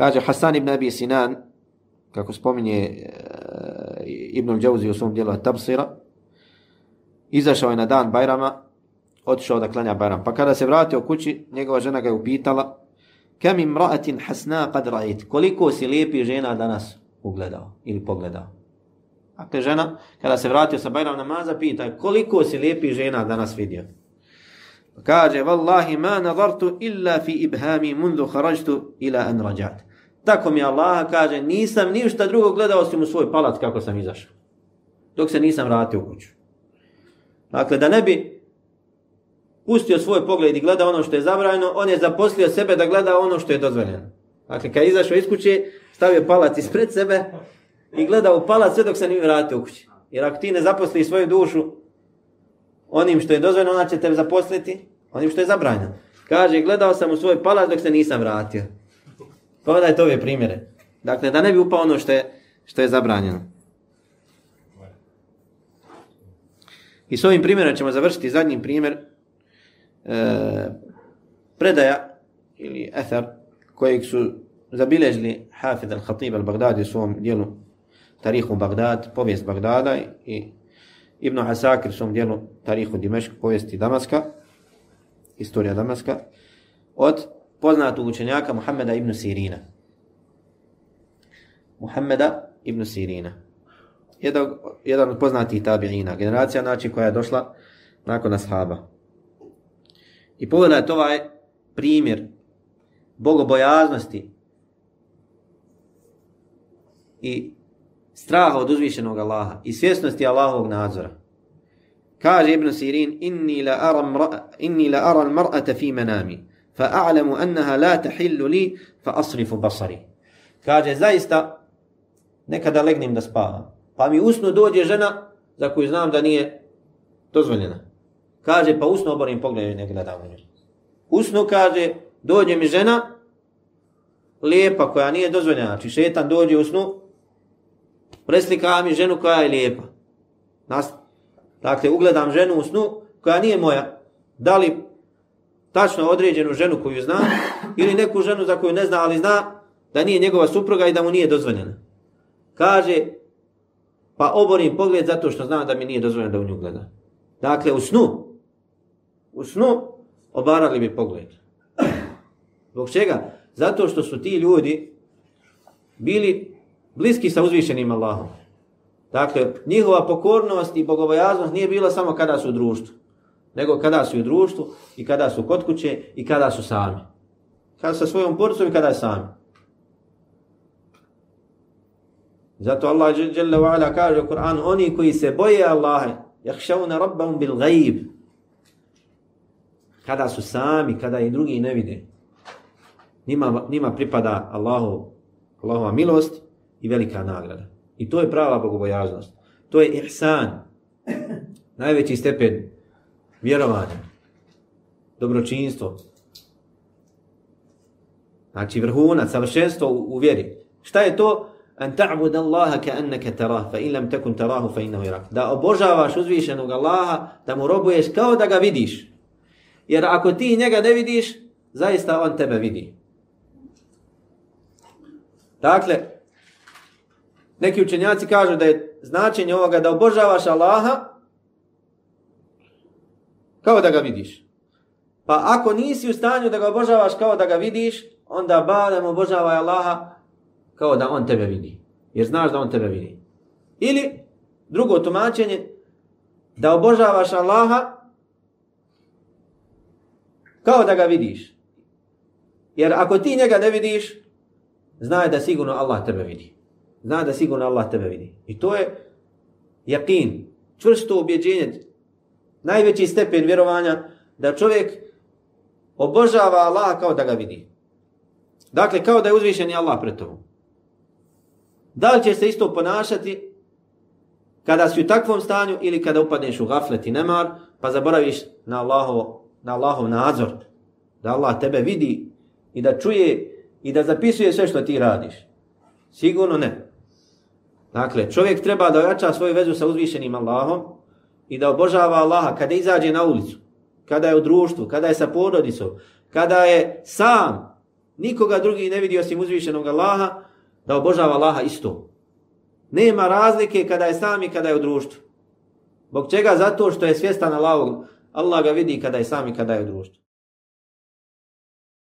Kaže Hasan ibn Abi Sinan, kako spominje e, uh, Ibn Đauzi u svom dijelu Tabsira, izašao je na dan Bajrama, otišao da klanja Bajram. Pa kada se vratio kući, njegova žena ga je upitala, kam imra'atin hasna qad ra'it, koliko si lijepi žena danas ugledao ili pogledao. Dakle, žena, kada se vratio sa Bajram namaza, pita, koliko si lijepi žena danas vidio. Pa kaže, vallahi ma nazartu illa fi ibhami mundu kharajtu ila an rajat. Tako mi Allah kaže, nisam ništa drugo gledao osim u svoj palac kako sam izašao. Dok se nisam vratio u kuću. Dakle, da ne bi pustio svoj pogled i gleda ono što je zabranjeno, on je zaposlio sebe da gleda ono što je dozvoljeno. Dakle, kad je izašao iz kuće, stavio palac ispred sebe i gleda u palac sve dok se nije vratio u kući. Jer ako ti ne zaposli svoju dušu onim što je dozvoljeno, ona će te zaposliti onim što je zabranjeno. Kaže, gledao sam u svoj palac dok se nisam vratio. Pogledajte ove primjere. Dakle, da ne bi upao ono što je, što je zabranjeno. I s ovim primjerom ćemo završiti zadnji primjer e, predaja ili etar kojeg su zabilježili Hafid al-Khatib al-Baghdadi u svom dijelu Tarihu Bagdad, povijest Bagdada i Ibn Asakir u svom dijelu Tarihu Dimeška, povijesti Damaska, istorija Damaska, od poznatog učenjaka Muhammeda ibn Sirina. Muhammeda ibn Sirina. Jedan, jedan od poznatih tabiina, generacija znači koja je došla nakon ashaba. I pogledajte ovaj primjer bogobojaznosti i straha od uzvišenog Allaha i svjesnosti Allahovog nadzora. Kaže Ibn Sirin, inni la aram, inni la ara mar'ata fi manami, fa a'lamu annaha la tahillu li, fa asrifu basari. Kaže, zaista, nekada legnim da spavam, pa mi usno dođe žena za koju znam da nije dozvoljena. Kaže, pa usno oborim pogled i ne gledam u nju. Usno kaže, dođe mi žena, lijepa koja nije dozvoljena, znači šetan dođe u snu, preslika mi ženu koja je lijepa. Nas, dakle, ugledam ženu u snu koja nije moja. Da li tačno određenu ženu koju zna ili neku ženu za koju ne zna, ali zna da nije njegova supruga i da mu nije dozvoljena. Kaže, pa oborim pogled zato što zna da mi nije dozvoljeno da u nju gleda. Dakle, u snu, u snu obarali bi pogled. Zbog čega? Zato što su ti ljudi bili bliski sa uzvišenim Allahom. Dakle, njihova pokornost i bogobojaznost nije bila samo kada su u društvu, nego kada su u društvu i kada su kod kuće i kada su sami. Kada sa svojom porucom i kada je sami. Zato Allah dželle ve ala kaže u Kur'anu oni koji se boje Allaha, yakhshawna rabbahum bil ghaib. Kada su sami, kada i drugi ne vide. Nima, nima pripada Allahu, Allahova milost i velika nagrada. I to je prava bogobojaznost. To je ihsan. Najveći stepen vjerovanje, Dobročinstvo. Znači vrhunac, savršenstvo u, u vjeri. Šta je to? An ta'bud Allaha ka annaka tarah, fa in lam takun tarahu fa innahu yarak. Da obožavaš uzvišenog Allaha, da mu robuješ kao da ga vidiš. Jer ako ti njega ne vidiš, zaista on tebe vidi. Dakle, neki učenjaci kažu da je značenje ovoga da obožavaš Allaha kao da ga vidiš. Pa ako nisi u stanju da ga obožavaš kao da ga vidiš, onda barem obožavaj Allaha kao da on tebe vidi. Jer znaš da on tebe vidi. Ili drugo tumačenje, da obožavaš Allaha kao da ga vidiš. Jer ako ti njega ne vidiš, znaj da sigurno Allah tebe vidi. Zna da sigurno Allah tebe vidi. I to je jakin, čvrsto objeđenje, najveći stepen vjerovanja da čovjek obožava Allaha kao da ga vidi. Dakle, kao da je uzvišen i Allah pred tobom. Da li će se isto ponašati kada si u takvom stanju ili kada upadneš u gaflet i nemar, pa zaboraviš na Allahov, na Allahov nadzor, da Allah tebe vidi i da čuje i da zapisuje sve što ti radiš. Sigurno ne. Dakle, čovjek treba da ojača svoju vezu sa uzvišenim Allahom i da obožava Allaha kada izađe na ulicu, kada je u društvu, kada je sa porodicom, kada je sam, nikoga drugi ne vidi osim uzvišenog Allaha, da obožava Allaha isto. Nema razlike kada je sam i kada je u društvu. Bog čega? Zato što je svjestan Allahog. Allah ga vidi kada je sam i kada je u društvu.